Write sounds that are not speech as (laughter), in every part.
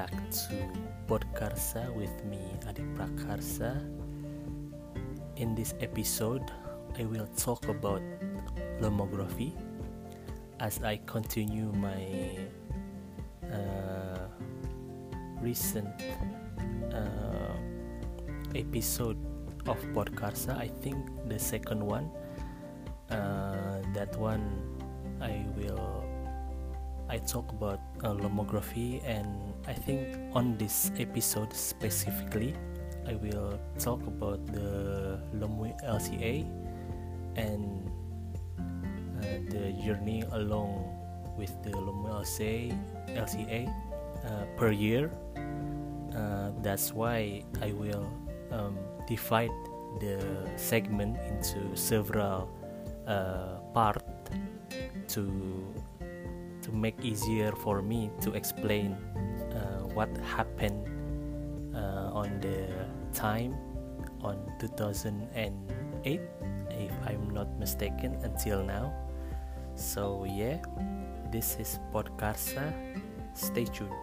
back to Podkarsa with me, Adik Prakarsa. In this episode, I will talk about lomography as I continue my uh, recent uh, episode of Podkarsa. I think the second one. Uh, that one I will I talk about uh, lomography and I think on this episode specifically I will talk about the Lomo LCA and uh, the journey along with the Lomo LCA, LCA uh, per year. Uh, that's why I will um, divide the segment into several uh, part to to make easier for me to explain what happened uh, on the time on 2008 if i'm not mistaken until now. So yeah this is podkarsa. Stay tuned.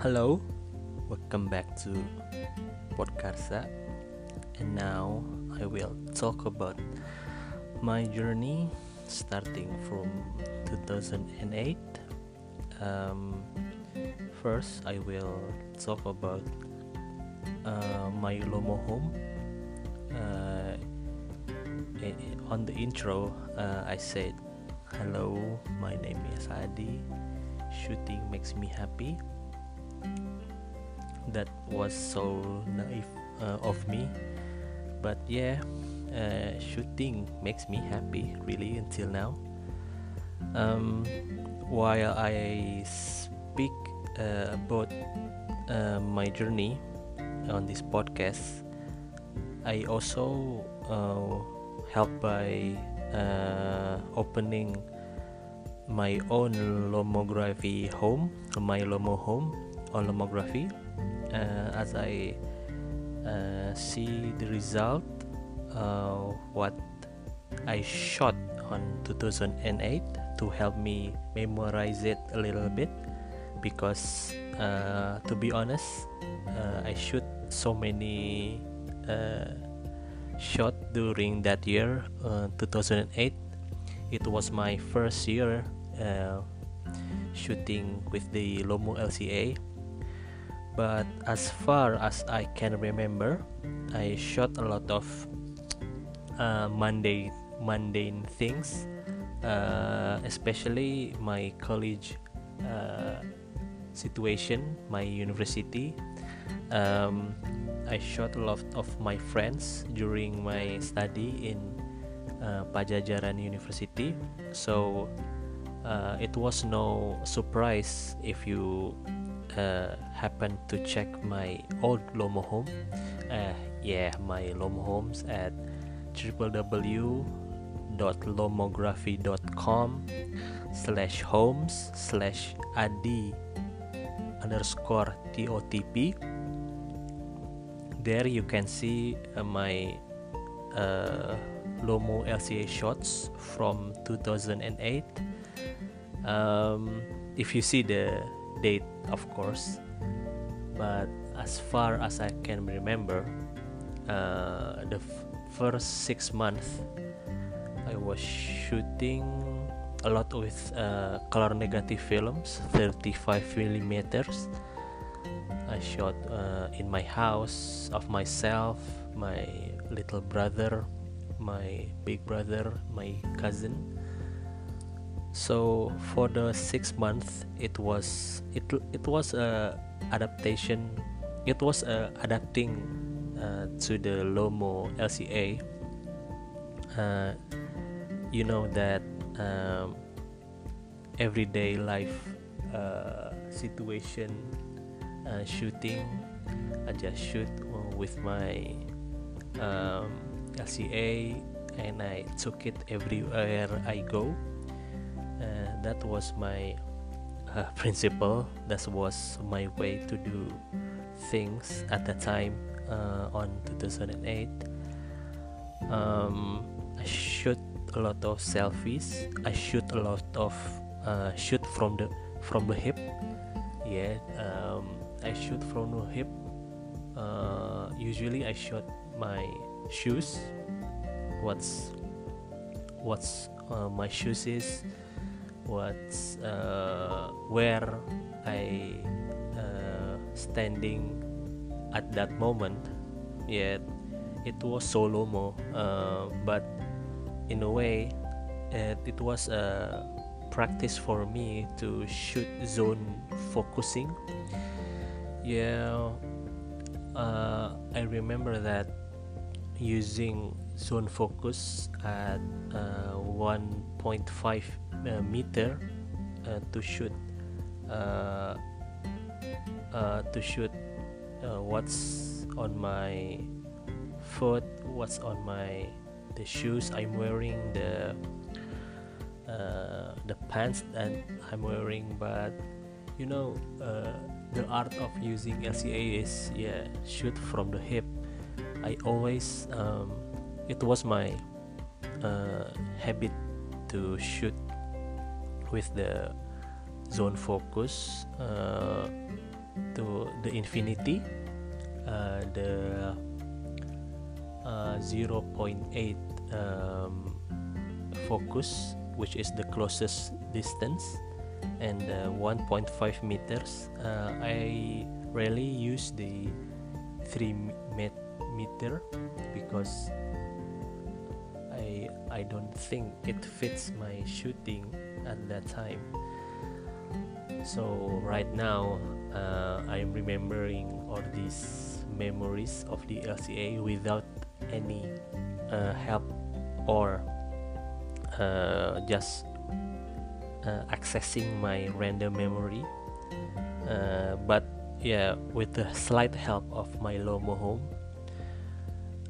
Hello welcome back to Podkarsa, and now I will talk about my journey starting from 2008. Um, first, I will talk about uh, my Lomo home. Uh, on the intro, uh, I said, "Hello, my name is Adi. Shooting makes me happy." that was so naive uh, of me but yeah uh, shooting makes me happy really until now. Um, while i speak uh, about uh, my journey on this podcast i also uh, help by uh, opening my own lomography home my lomo home on lomography uh, as I uh, see the result uh, what I shot on 2008 to help me memorize it a little bit because uh, to be honest uh, I shoot so many uh, shot during that year 2008 it was my first year shooting with the Lomo LCA but as far as I can remember, I shot a lot of uh, mundane mundane things, uh, especially my college uh, situation, my university. Um, I shot a lot of my friends during my study in uh, Pajajaran University, so uh, it was no surprise if you uh, happen to check my old Lomo home. Uh, yeah my Lomo homes at www.lomography.com slash homes slash adi underscore totp there you can see uh, my uh, Lomo LCA shots from 2008 um, if you see the date of course but as far as i can remember uh, the first six months i was shooting a lot with uh, color negative films 35 millimeters. I shot uh, in my house of myself my little brother my big brother my cousin. So for the six months it was it it was a adaptation. It was a adapting uh, to the lomo lca uh, you know that um, everyday life uh, situation uh, shooting. I just shoot with my um, lca and i took it everywhere i go. Uh, that was my uh, principle. That was my way to do things at the time uh, on 2008 um, I shoot a lot of selfies. I shoot a lot of uh, shoot from the from the hip. Yeah um, I shoot from the hip. Uh, usually I shoot my shoes. What's what's uh, my shoes is what's uh, where I uh, standing at that moment. Yet it was solo mo uh, but in a way it, it was a practice for me to shoot zone focusing. Yeah uh, I remember that using zone focus at uh, 1.5 uh, meter uh, to shoot uh, uh, to shoot what's on my foot what's on my the shoes I'm wearing the the pants that I'm wearing but you know the art of using LCA is yeah shoot from the hip. I always um, it was my uh, habit to shoot with the zone focus uh, to the infinity uh, the uh, 0.8 um, focus which is the closest distance and uh, 1.5 meters. Uh, I rarely use the 3 meter because I don't think it fits my shooting at that time. So right now uh, I'm remembering all these memories of the LCA without any uh, help or uh, just uh, accessing my random memory. Uh, but yeah with the slight help of my Lomo home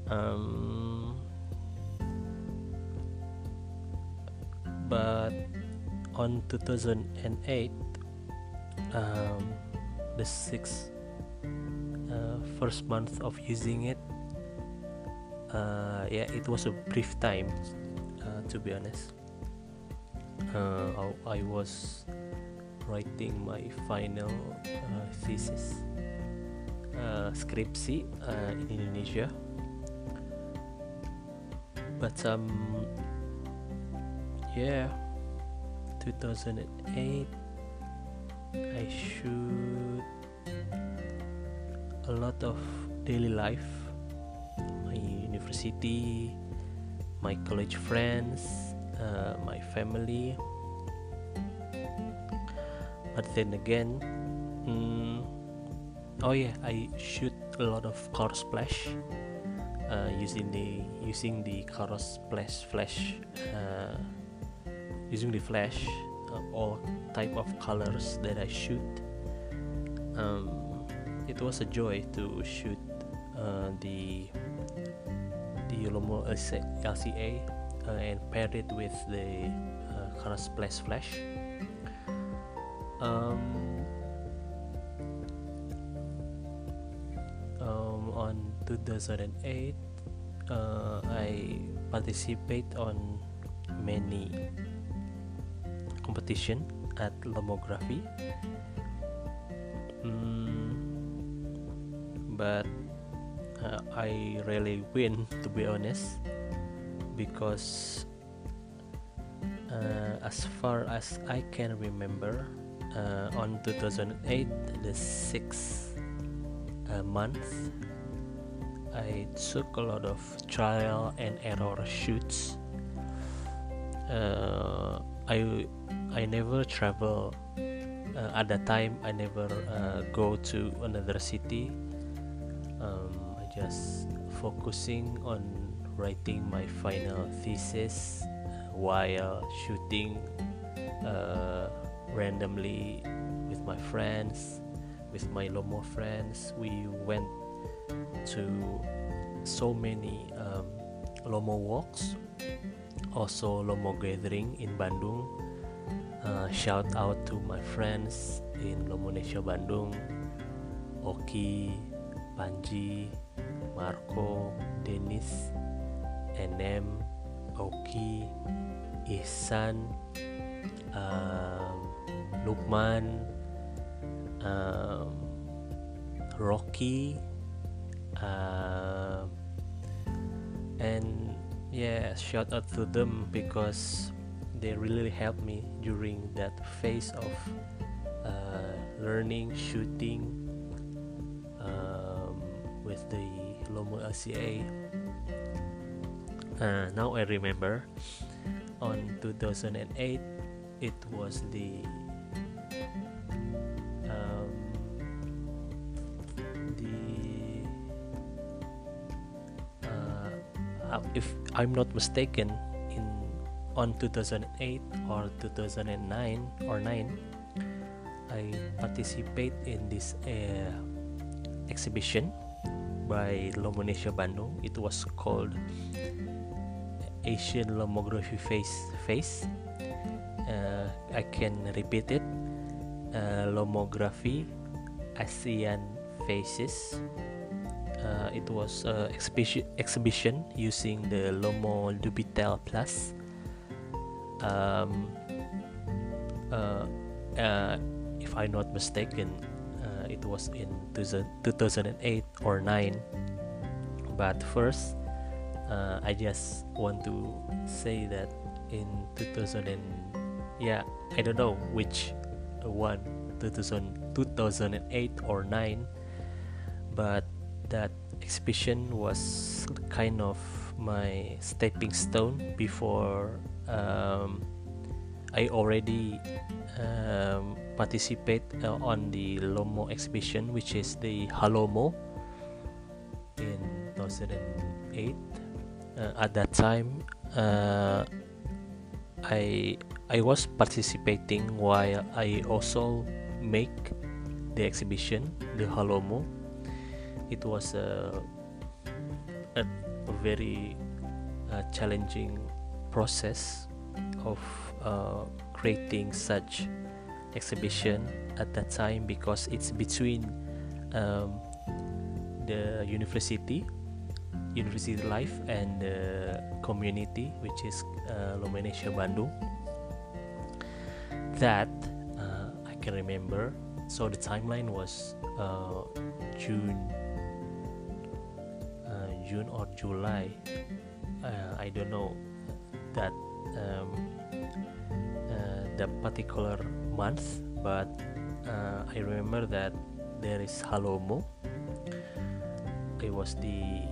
um, but on 2008 um, the six uh, first month of using it uh, yeah it was a brief time uh, to be honest. Uh, I, I, was writing my final uh, thesis uh, skripsi in Indonesia. But um yeah. 2008 I shoot a lot of daily life. My university my college friends uh, my family. But then again mm, oh yeah I shoot a lot of car splash uh, using the using the car splash flash uh, using the flash uh, all type of colors that I shoot. Um, it was a joy to shoot uh, the the Lomo LCA uh, and pair it with the uh, color flash. Um, um, on 2008 uh, I participate on many competition at lomography mm, but uh, I really win to be honest because uh, as far as I can remember uh, on 2008 the sixth uh, month I took a lot of trial and error shoots. Uh, I I never travel uh, at that time. I never uh, go to another city. Um, I just focusing on writing my final thesis while shooting uh, randomly with my friends, with my Lomo friends. We went to so many um, Lomo walks, also Lomo gathering in Bandung uh, shout out to my friends in Lomonesia Bandung. Oki, Panji, Marco, Dennis, NM, Oki, Ihsan, um, Lukman, um, Rocky, uh, and yeah, shout out to them because they really helped me during that phase of uh, learning shooting um, with the Lomo LCA. Uh, now I remember on 2008 it was the um, the uh, if I'm not mistaken on 2008 or 2009 or 9 I participate in this uh, exhibition by Lomonesia Bandung it was called Asian Lomography Face Face. Uh, I can repeat it. Uh, Lomography ASEAN Faces. Uh, it was uh, exhibition exhibition using the Lomo Lubitel Plus um, uh, uh, if I'm not mistaken uh, it was in 2008 or 9 but first uh, I just want to say that in 2000 and yeah I don't know which one 2000 2008 or 9 but that exhibition was kind of my stepping stone before um, I already um, participate uh, on the Lomo exhibition which is the Halomo in 2008 uh, at that time uh, I I was participating while I also make the exhibition the Halomo. It was a, a, very uh, challenging process of uh, creating such exhibition at that time because it's between um, the university university life and the community which is uh, Bandung. That uh, I can remember. So the timeline was uh, June uh, June or July. Uh, I don't know that um, uh, the particular month but uh, I remember that there is Halomo It was the,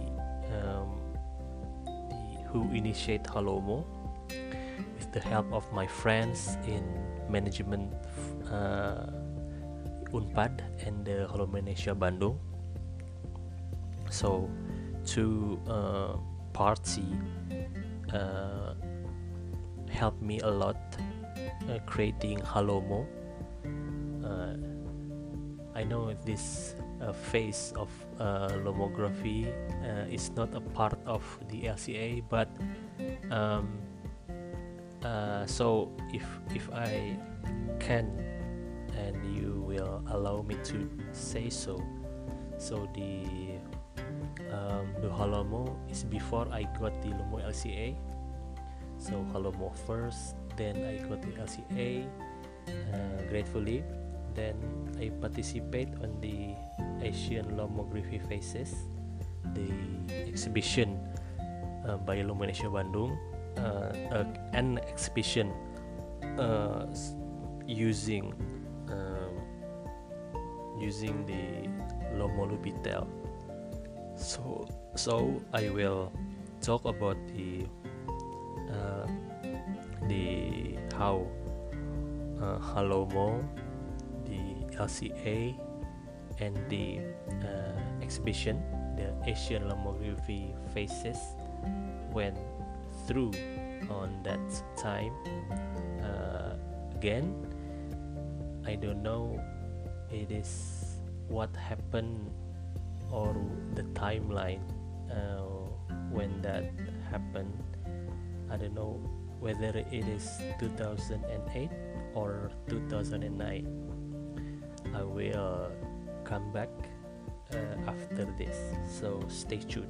um, the who initiate Halomo with the help of my friends in management uh, Unpad and the Holomenesia Bandung. So two uh, party uh, helped me a lot uh, creating Halomo. Uh, I know this uh, phase of uh, lomography uh, is not a part of the LCA, but um, uh, so if if I can and you will allow me to say so, so the um, the Halomo is before I got the Lomo LCA. So Halomo first, then I got the LCA uh, gratefully. Then I participate on the Asian Lomography Faces the exhibition uh, by Lomonesia Bandung uh, uh, an exhibition uh, using um, using the Lomolubitel so so I will talk about the uh, the how uh, Halomo, the LCA, and the uh, exhibition, the Asian Lomography Faces, went through on that time. Uh, again, I don't know. It is what happened or the timeline uh, when that happened. I don't know whether it is 2008 or 2009. I will come back uh, after this, so stay tuned.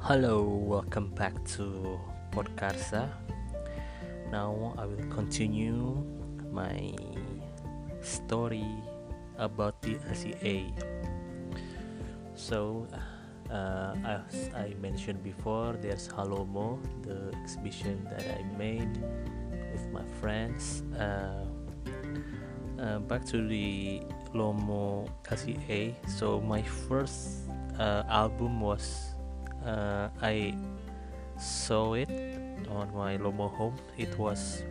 Hello, welcome back to Podkarsa. Now I will continue my story about the LCA. So, uh, as I mentioned before, there's Halomo, the exhibition that I made with my friends. Uh, uh, back to the Lomo LCA. So my first uh, album was uh, I saw it on my Lomo home. It was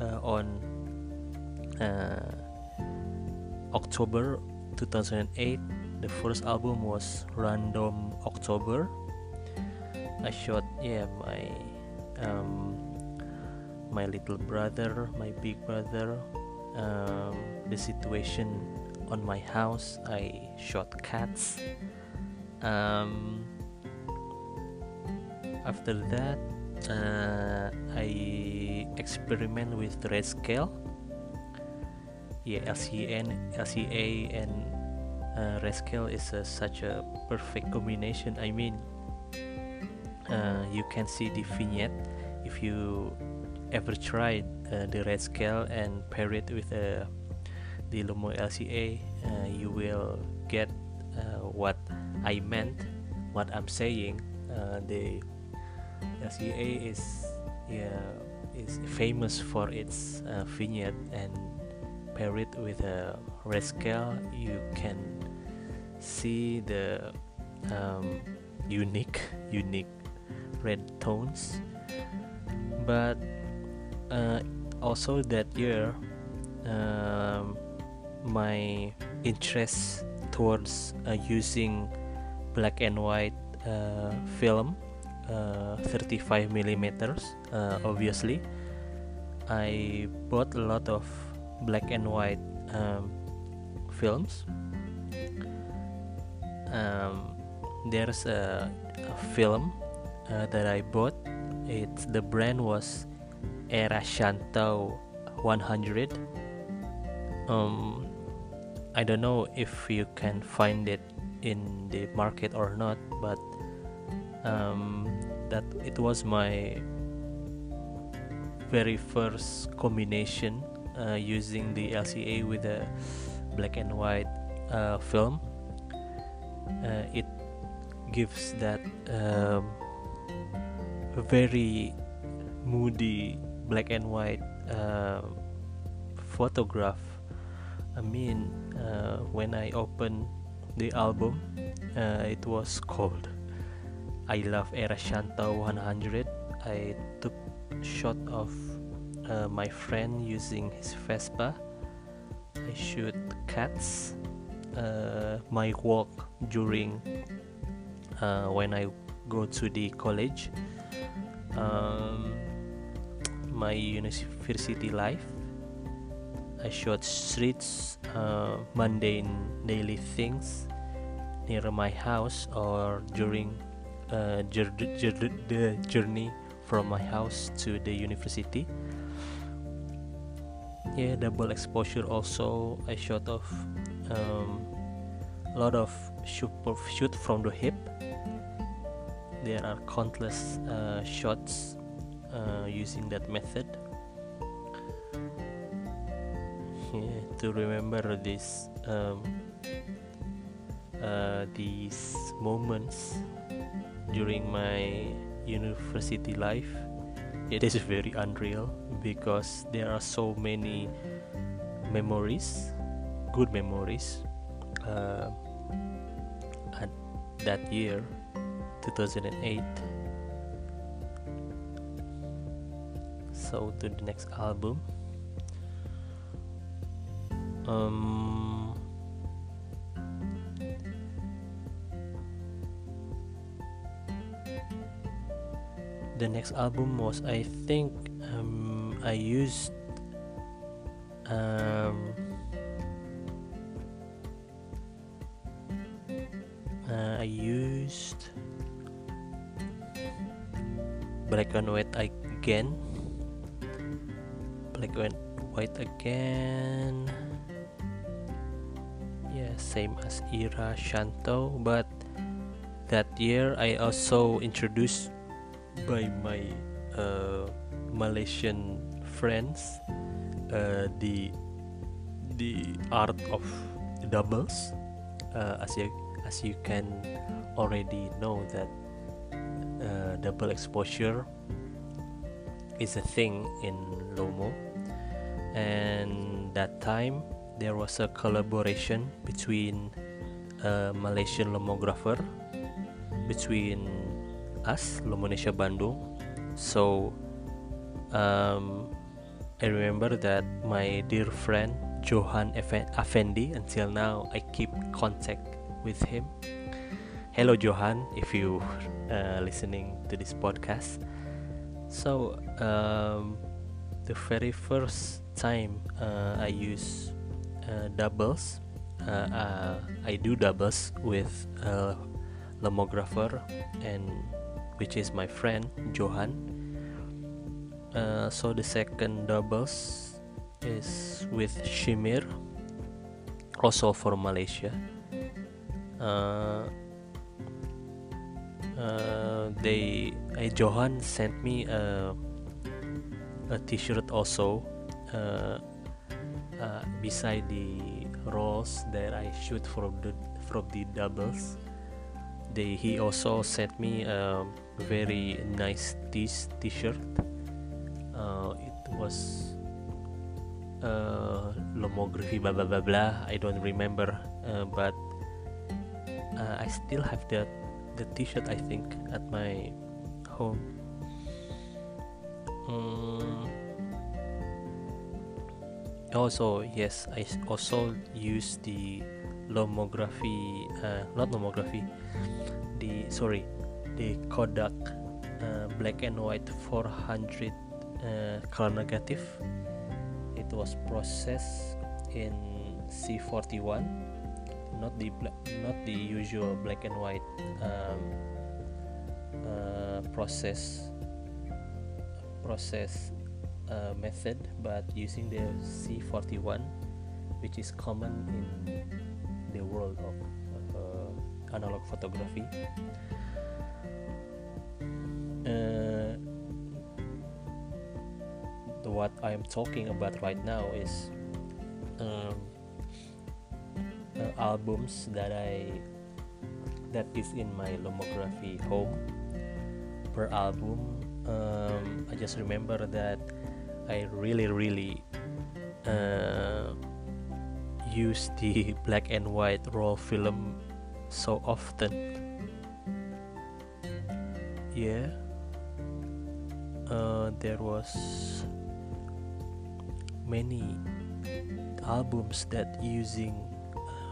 uh, on uh, October 2008. The first album was Random October. I shot yeah my um, my little brother, my big brother, um, the situation on my house. I shot cats. Um, after that, uh, I experiment with red scale. Yeah, LCN, LCA, and uh, red scale is a, such a perfect combination. I mean, uh, you can see the vignette if you ever tried uh, the red scale and pair it with uh, the Lomo LCA, uh, you will get uh, what I meant, what I'm saying. Uh, the LCA is yeah is famous for its uh, vignette and pair it with a red scale, you can see the um, unique unique red tones. But uh, also that year um, my interest towards uh, using black and white uh, film uh, 35 millimeters uh, obviously I bought a lot of black and white um, films. Um, there's a, a film uh, that I bought. It's the brand was Era Shanto 100 um I don't know if you can find it in the market or not but um, that it was my very first combination uh, using the LCA with a black and white uh, film. Uh, it gives that um, very moody black and white uh, photograph. I mean uh, when I opened the album it was called I love Era Shanto 100 I took shot of uh, my friend using his Vespa. I shoot cats uh, my walk during uh, when I go to the college um, my university life. I shot streets uh, mundane daily things near my house or during uh, the journey from my house to the university yeah double exposure also I shot of um, a lot of shoot, shoot from the hip. There are countless uh, shots uh, using that method. Yeah, to remember this um, uh, these moments during my university life it is very unreal because there are so many memories good memories uh, at that year 2008 so to the next album. Um the next album was I think um, I used um, uh, I used black and white again. Black and white again. Yeah same as Ira shanto but that year I also introduced by my uh, Malaysian friends uh, the the art of doubles. Uh, as you as you can already know that uh, double exposure is a thing in Lomo and that time there was a collaboration between a Malaysian lomographer between us Lomonesia Bandung so um, I remember that my dear friend Johan Effendi until now I keep contact with him. Hello Johan if you uh, listening to this podcast. So um, the very first time uh, I use uh, doubles uh, uh, I do doubles with a lomographer and which is my friend Johan. Uh, so the second doubles is with Shimir also for Malaysia. Uh, uh, they uh, Johan sent me a, a t-shirt also uh, uh, beside the rolls that I shoot from the from the doubles they he also sent me a very nice t- t-shirt. Uh, it was uh, lomography blah blah blah blah. I don't remember uh, but uh, I still have that the t-shirt I think at my home. Um, also yes I also use the lomography uh, not lomography the sorry the Kodak uh, black and white 400 uh, color negative. It was processed in C41 not the not the usual black and white um, uh, process process uh, method but using the C41 which is common in the world of uh, analog photography. Uh, what I am talking about right now is um, uh, albums that I that is in my lomography home per album. Um, I just remember that I really really uh, use the black and white roll film so often yeah uh, there was many albums that using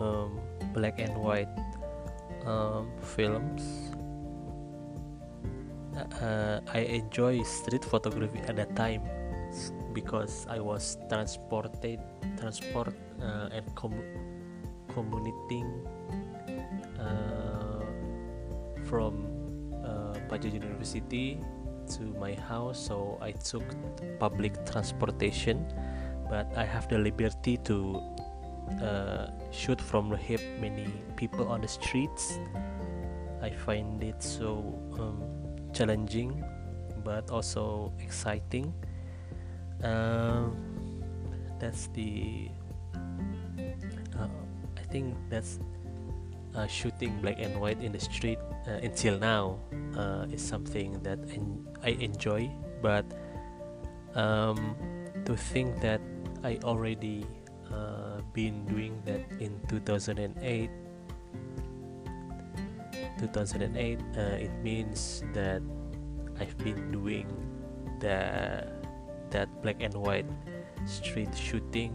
um, black and white um, films. Uh, I enjoy street photography at that time because I was transported, transport uh, and com- commuting uh, from uh, University to my house. So I took public transportation, but I have the liberty to uh, shoot from the hip many people on the streets i find it so um, challenging but also exciting uh, that's the think that's uh, shooting black and white in the street uh, until now uh, is something that i enjoy. But um, to think that i already been doing that in 2008 2008 uh, it means that I've been doing the that black and white street shooting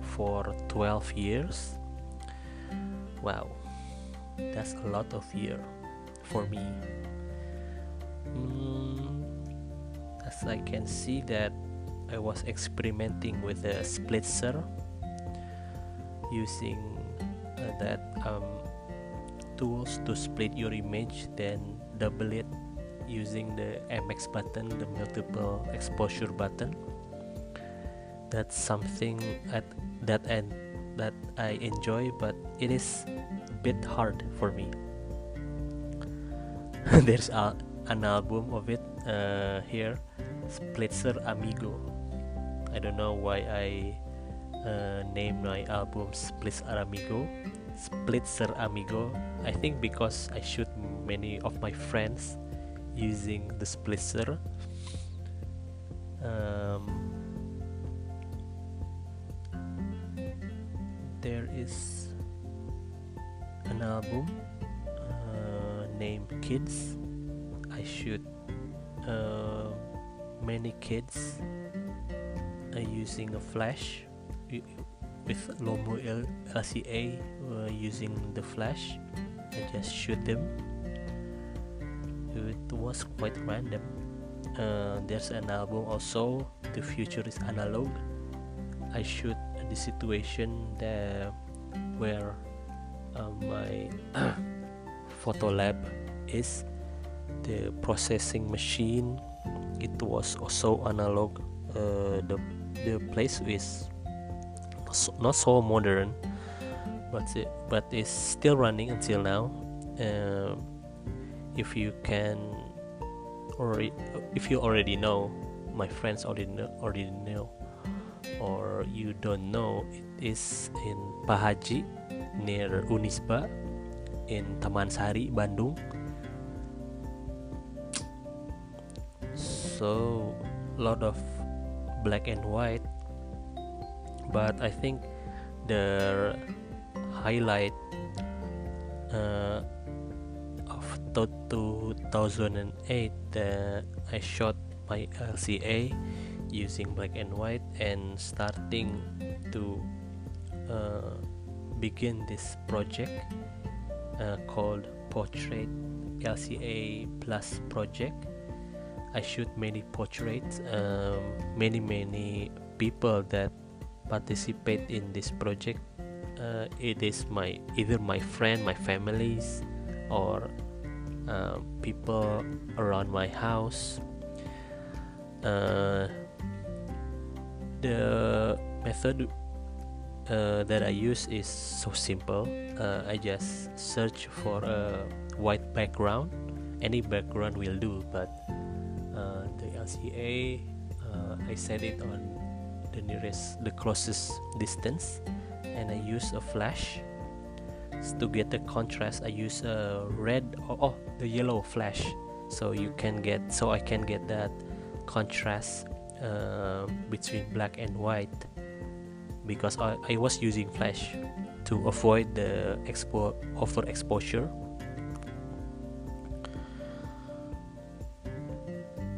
for 12 years wow that's a lot of year for me. Mm, as I can see that I was experimenting with the splitzer using uh, that um, tools to split your image then double it using the MX button the multiple exposure button. That's something at that end I enjoy but it is a bit hard for me. (laughs) There's a, an album of it uh, here Splitzer Amigo. I don't know why I uh, named my album Splitzer Amigo. Splitzer Amigo I think because I shoot many of my friends using the Splitzer um, is an album uh, named Kids. I shoot uh, many kids uh, using a flash with Lomo LCA uh, using the flash. I just shoot them. It was quite random. Uh, there's an album also. The future is analog. I shoot the situation that where uh, my (clears throat) photo lab is. The processing machine it was also analog uh, the the place is not so modern but it, but it's still running until now. Uh, if you can or if you already know my friends already know, already know or you don't know it is in Pahaji near Unisba in Taman Sari Bandung. So lot of black and white but I think the highlight uh, of 2008 that I shot my LCA using black and white and starting to uh, begin this project uh, called Portrait LCA Plus project. I shoot many portraits, um, many many people that participate in this project. Uh, it is my either my friend, my families, or uh, people around my house. Uh, the method uh, that I use is so simple. Uh, I just search for a white background. Any background will do, but uh, the LCA uh, I set it on the nearest, the closest distance, and I use a flash to get the contrast. I use a red oh, oh the yellow flash, so you can get so I can get that contrast uh, between black and white because I, I was using flash to avoid the expo overexposure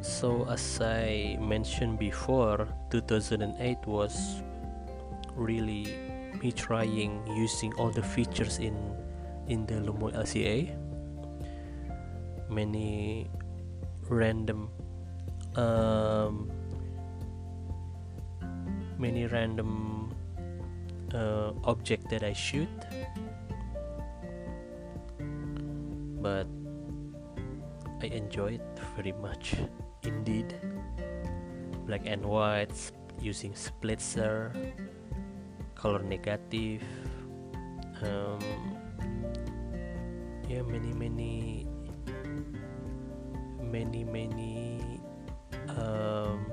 so as I mentioned before 2008 was really me trying using all the features in in the Lomo LCA many random um, many random uh, object that I shoot. But I enjoy it very much indeed. Black and white using splitzer color negative um, yeah many many many many um,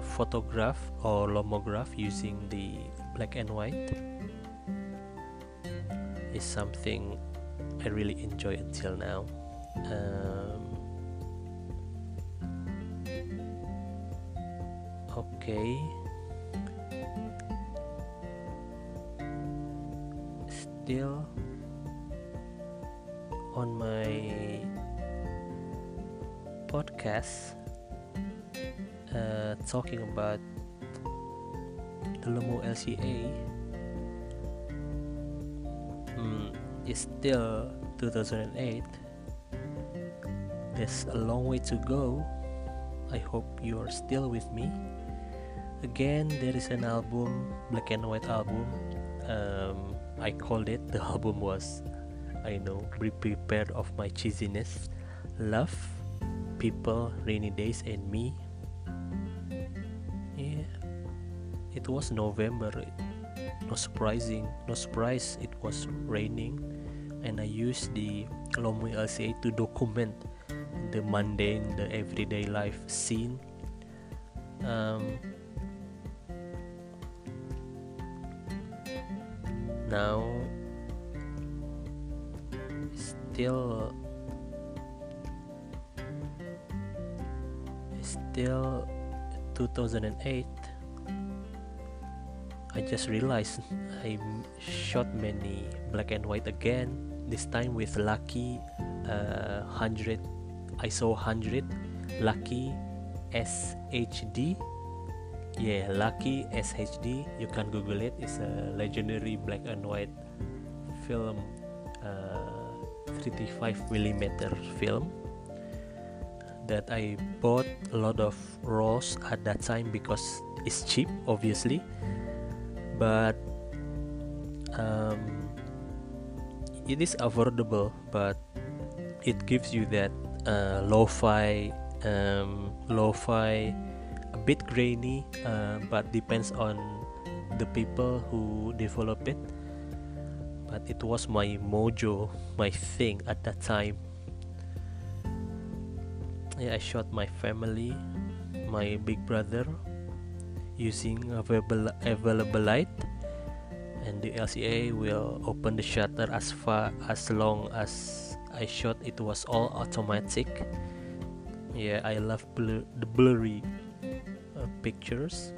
photograph or lomograph using the black and white is something I really enjoy until now. Um, okay. Still on my podcast uh, talking about the Lomo LCA mm, is still 2008 there's a long way to go. I hope you are still with me. Again there is an album black and white album. Um, I called it the (laughs) album was I know be prepared of my cheesiness love people rainy days and me it was November no surprising no surprise it was raining and I used the Lomo LCA to document the mundane, the everyday life scene. Um, now, still, still 2008 I just realized I shot many black and white again. This time with Lucky uh, 100 ISO 100 Lucky SHD. Yeah, Lucky SHD. You can Google it. It's a legendary black and white film, uh, 35 millimeter film that I bought a lot of RAWs at that time because it's cheap, obviously but um, it is affordable but it gives you that uh, lo-fi um, lo-fi a bit grainy uh, but depends on the people who develop it. But it was my mojo my thing at that time. Yeah i shot my family my big brother using available, available light. And the LCA will open the shutter as far as long as I shot it was all automatic. Yeah I love blur, the blurry uh, pictures.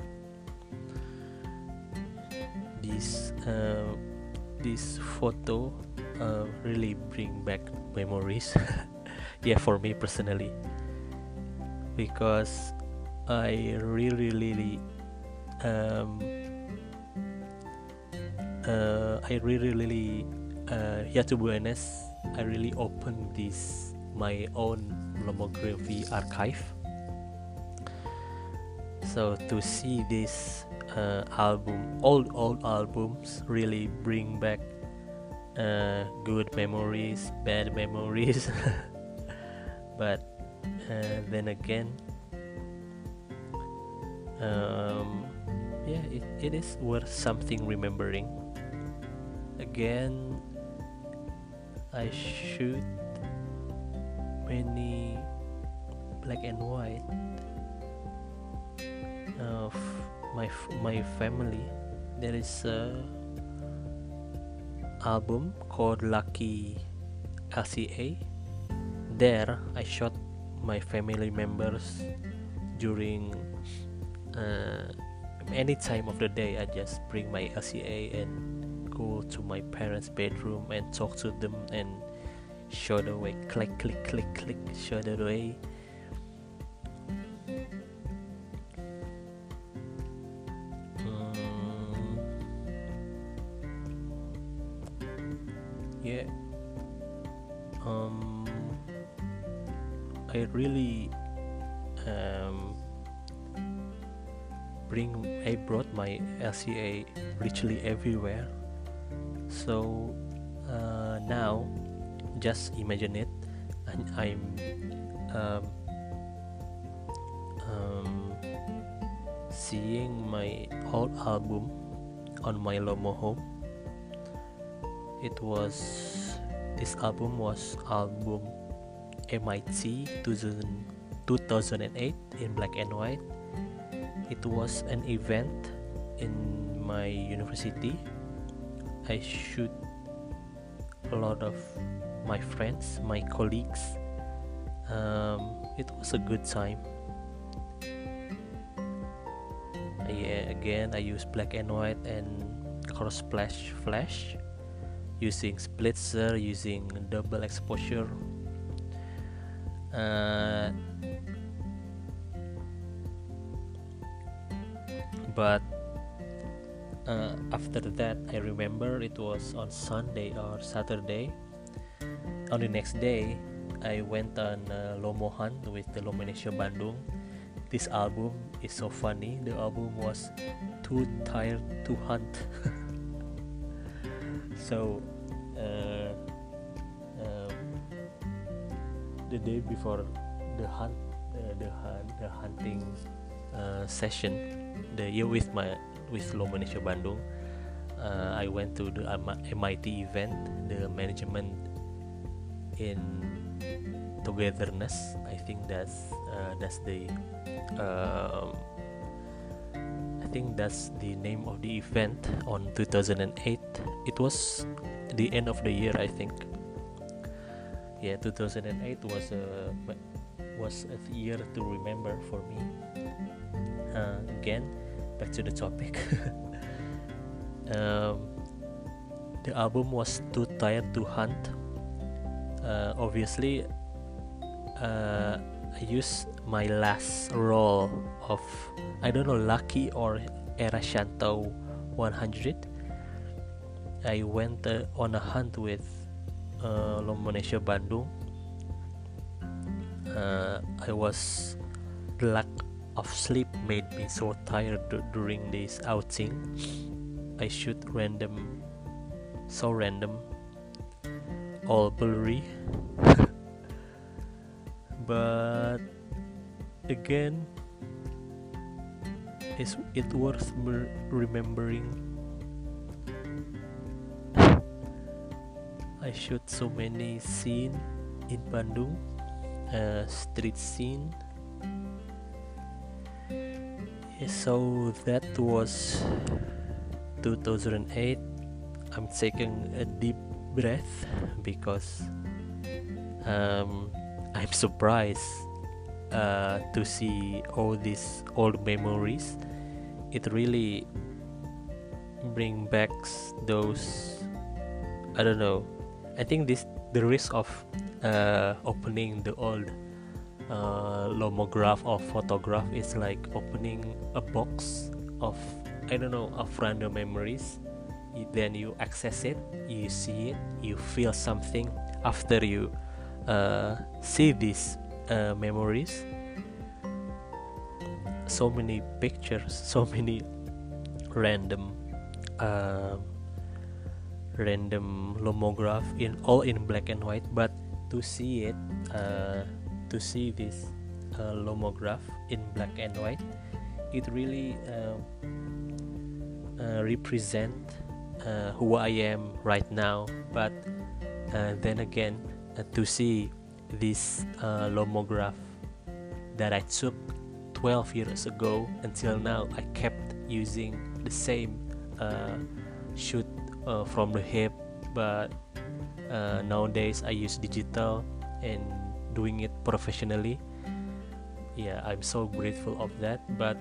This uh, this photo uh, really bring back memories. (laughs) Yeah for me personally. Because I really really um, uh, I really really uh, yeah to honest I really opened this my own lomography archive. So to see this uh, album old old albums really bring back uh, good memories bad (laughs) memories. But uh, then again um, yeah it, it is worth something remembering. Again I shoot many black and white of my my family. There is a album called Lucky LCA there I shot my family members during uh, any time of the day I just bring my LCA and go to my parents' bedroom and talk to them and show the way. Click click click click show the way LCA richly everywhere. So uh, now just imagine it and I'm um, um, seeing my old album on my Lomo home. It was this album was album MIT 2008 in black and white. It was an event in my university i shoot a lot of my friends my colleagues. Um, it was a good time. Yeah again i use black and white and cross flash flash using splitzer using double exposure. Uh, but uh, after that i remember it was on sunday or saturday. On the next day i went on uh, lomo hunt with the lomonesia bandung. This album is so funny. The album was too tired to hunt. (laughs) So uh, um, the day before the hunt uh, the, the hunting uh, session the year with my with Lomonesia Bandung. Uh, I went to the MIT event the management in togetherness. I think that's uh, that's the um, I think that's the name of the event on 2008 it was the end of the year I think. Yeah 2008 was a was a year to remember for me. Uh, again back to the topic. (laughs) Um, the album was too tired to hunt. Uh, obviously uh, I used my last roll of I don't know Lucky or Era Shantou 100 I went uh, on a hunt with uh, Lomonesia Bandung. Uh, I was lack of sleep made me so tired during this outing. I shoot random so random all blurry. (laughs) But again is it worth remembering. (laughs) I shoot so many scene in Bandung uh, street scene so that was 2008 I'm taking a deep breath because um, I'm surprised uh, to see all these old memories. It really bring back those I don't know. I think this the risk of uh, opening the old uh, lomograph or photograph is like opening a box of I don't know of random memories. Then you access it, you see it, you feel something after you uh, see these uh, memories. So many pictures, (laughs) so many random, uh, random lomograph in all in black and white. But to see it, uh, to see this uh, lomograph in black and white, it really uh, uh, represent uh, who I am right now. But uh, then again, uh, to see this lomograph that I took 12 years ago until now, I kept using the same shoot from the hip, but nowadays I use digital and doing it professionally. Yeah i'm so grateful of that. But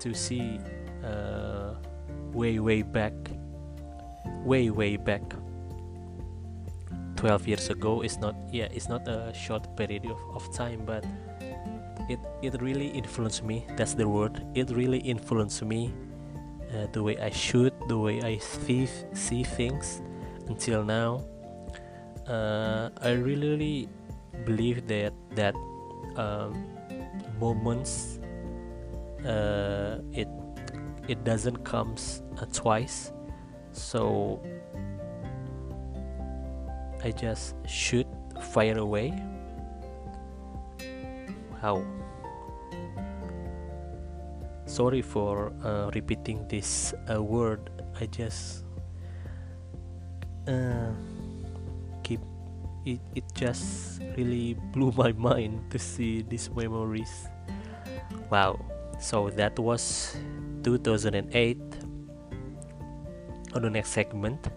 to see uh, way way back way way back 12 years ago is not yeah it's not a short period of, of time but it it really influenced me. That's the word. It really influenced me uh, the way i shoot the way i see see things until now. Uh, i really believe that that um, moments uh, it it doesn't comes uh, twice. So I just shoot fire away how? Sorry for uh, repeating this uh, word. I just uh, it, it just really blew my (laughs) mind to see these memories. Wow. So that was 2008 on the next segment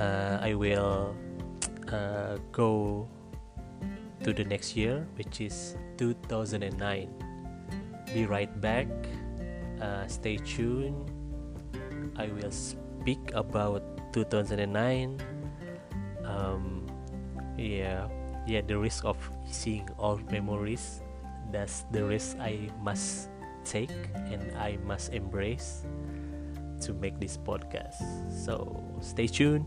uh, i will (tsk) uh, go to the next year which is 2009 be right back. Uh, stay tuned. I will speak about 2009 um, yeah yeah the risk of seeing all memories. That's the risk i must take and i must embrace to make this podcast. So stay tuned.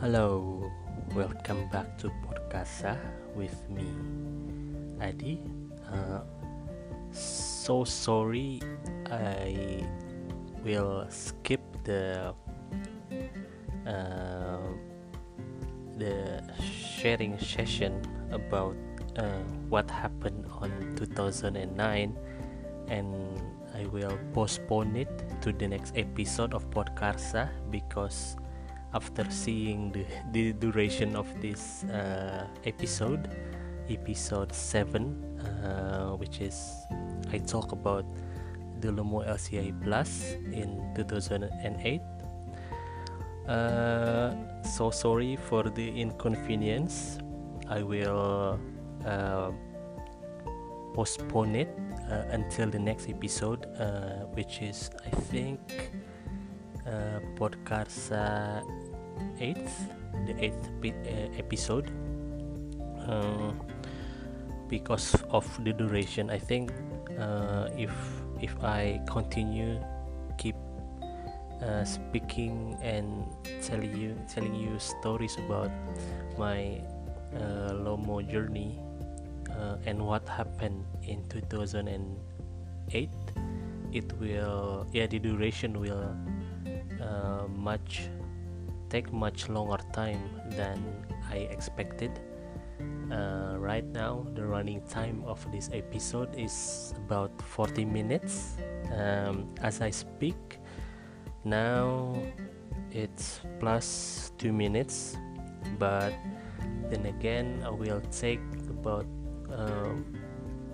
Hello, welcome back to Podcasa with me, Adi. Uh, so sorry. I will skip the uh, the sharing session about uh, what happened on 2009 and I will postpone it to the next episode of Podkarsa because after seeing the, the duration of this uh, episode, episode 7, uh, which is I talk about the Lomo LCA Plus in 2008. Uh, so sorry for the inconvenience. I will uh, postpone it uh, until the next episode, uh, which is I think uh, podcast uh, eighth, the eighth uh, episode. Uh, because of the duration, I think uh, if if I continue keep uh, speaking and telling you telling you stories about my uh, Lomo journey uh, and what happened in 2008 it will yeah the duration will uh, much take much longer time than I expected uh, right now the running time of this episode is about 40 minutes. Um, as I speak now it's plus 2 minutes but then again I will take about um,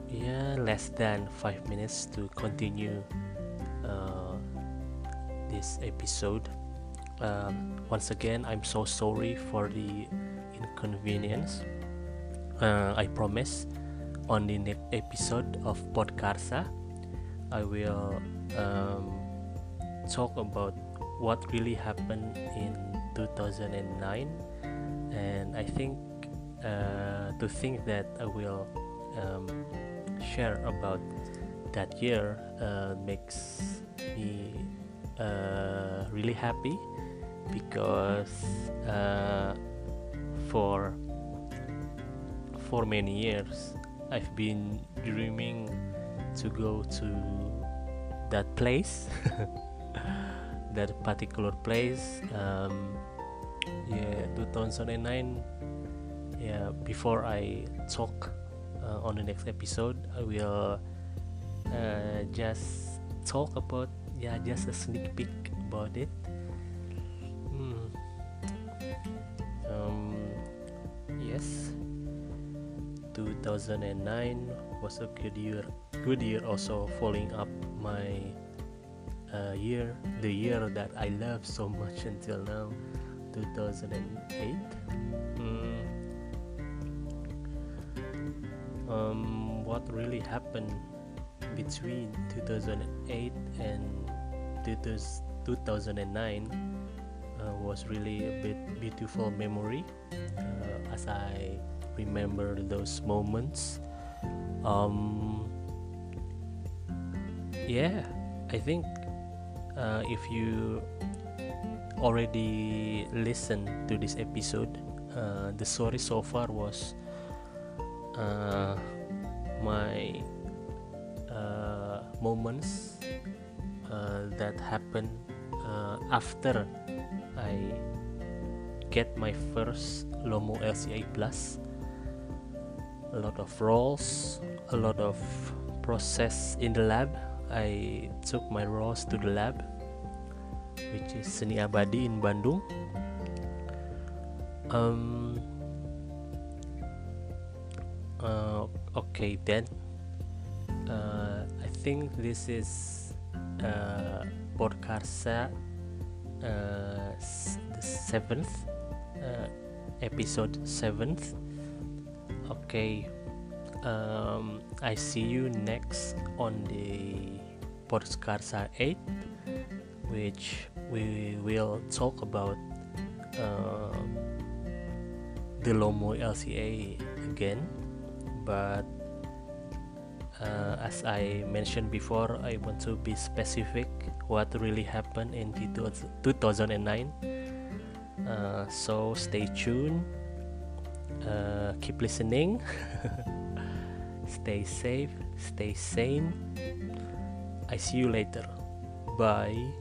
yeah less than 5 minutes to continue uh, this episode. Um, once again I'm so sorry for the inconvenience uh, I promise on the next episode of Podkarsa I will um, talk about what really happened in 2009 and I think uh, to think that I will um, share about that year uh, makes me uh, really happy because uh, for for many years I've been dreaming to go to that place (laughs) that particular place um, yeah 2009 yeah before I talk uh, on the next episode I will uh, just talk about yeah just a sneak peek about it 2009 was a good year good year also following up my uh, year the year that I love so much until now 2008 mm. um, what really happened between 2008 and 2009 uh, was really a bit beautiful memory uh, as I remember those moments. Um, yeah i think uh, if you already listened to this episode uh, the story so far was uh, my uh, moments uh, that happened uh, after i get my first lomo lci plus a lot of roles, a lot of process in the lab. I took my roles to the lab, which is Seni Abadi in Bandung. Um, uh, okay, then uh, I think this is uh, Podkarsa uh, the seventh uh, episode seventh okay um, I see you next on the Podkarsa 8 which we will talk about uh, the Lomo LCA again. But uh, as I mentioned before I want to be specific what really happened in 2009 uh, so stay tuned uh, keep listening. (laughs) Stay safe stay sane. I see you later. Bye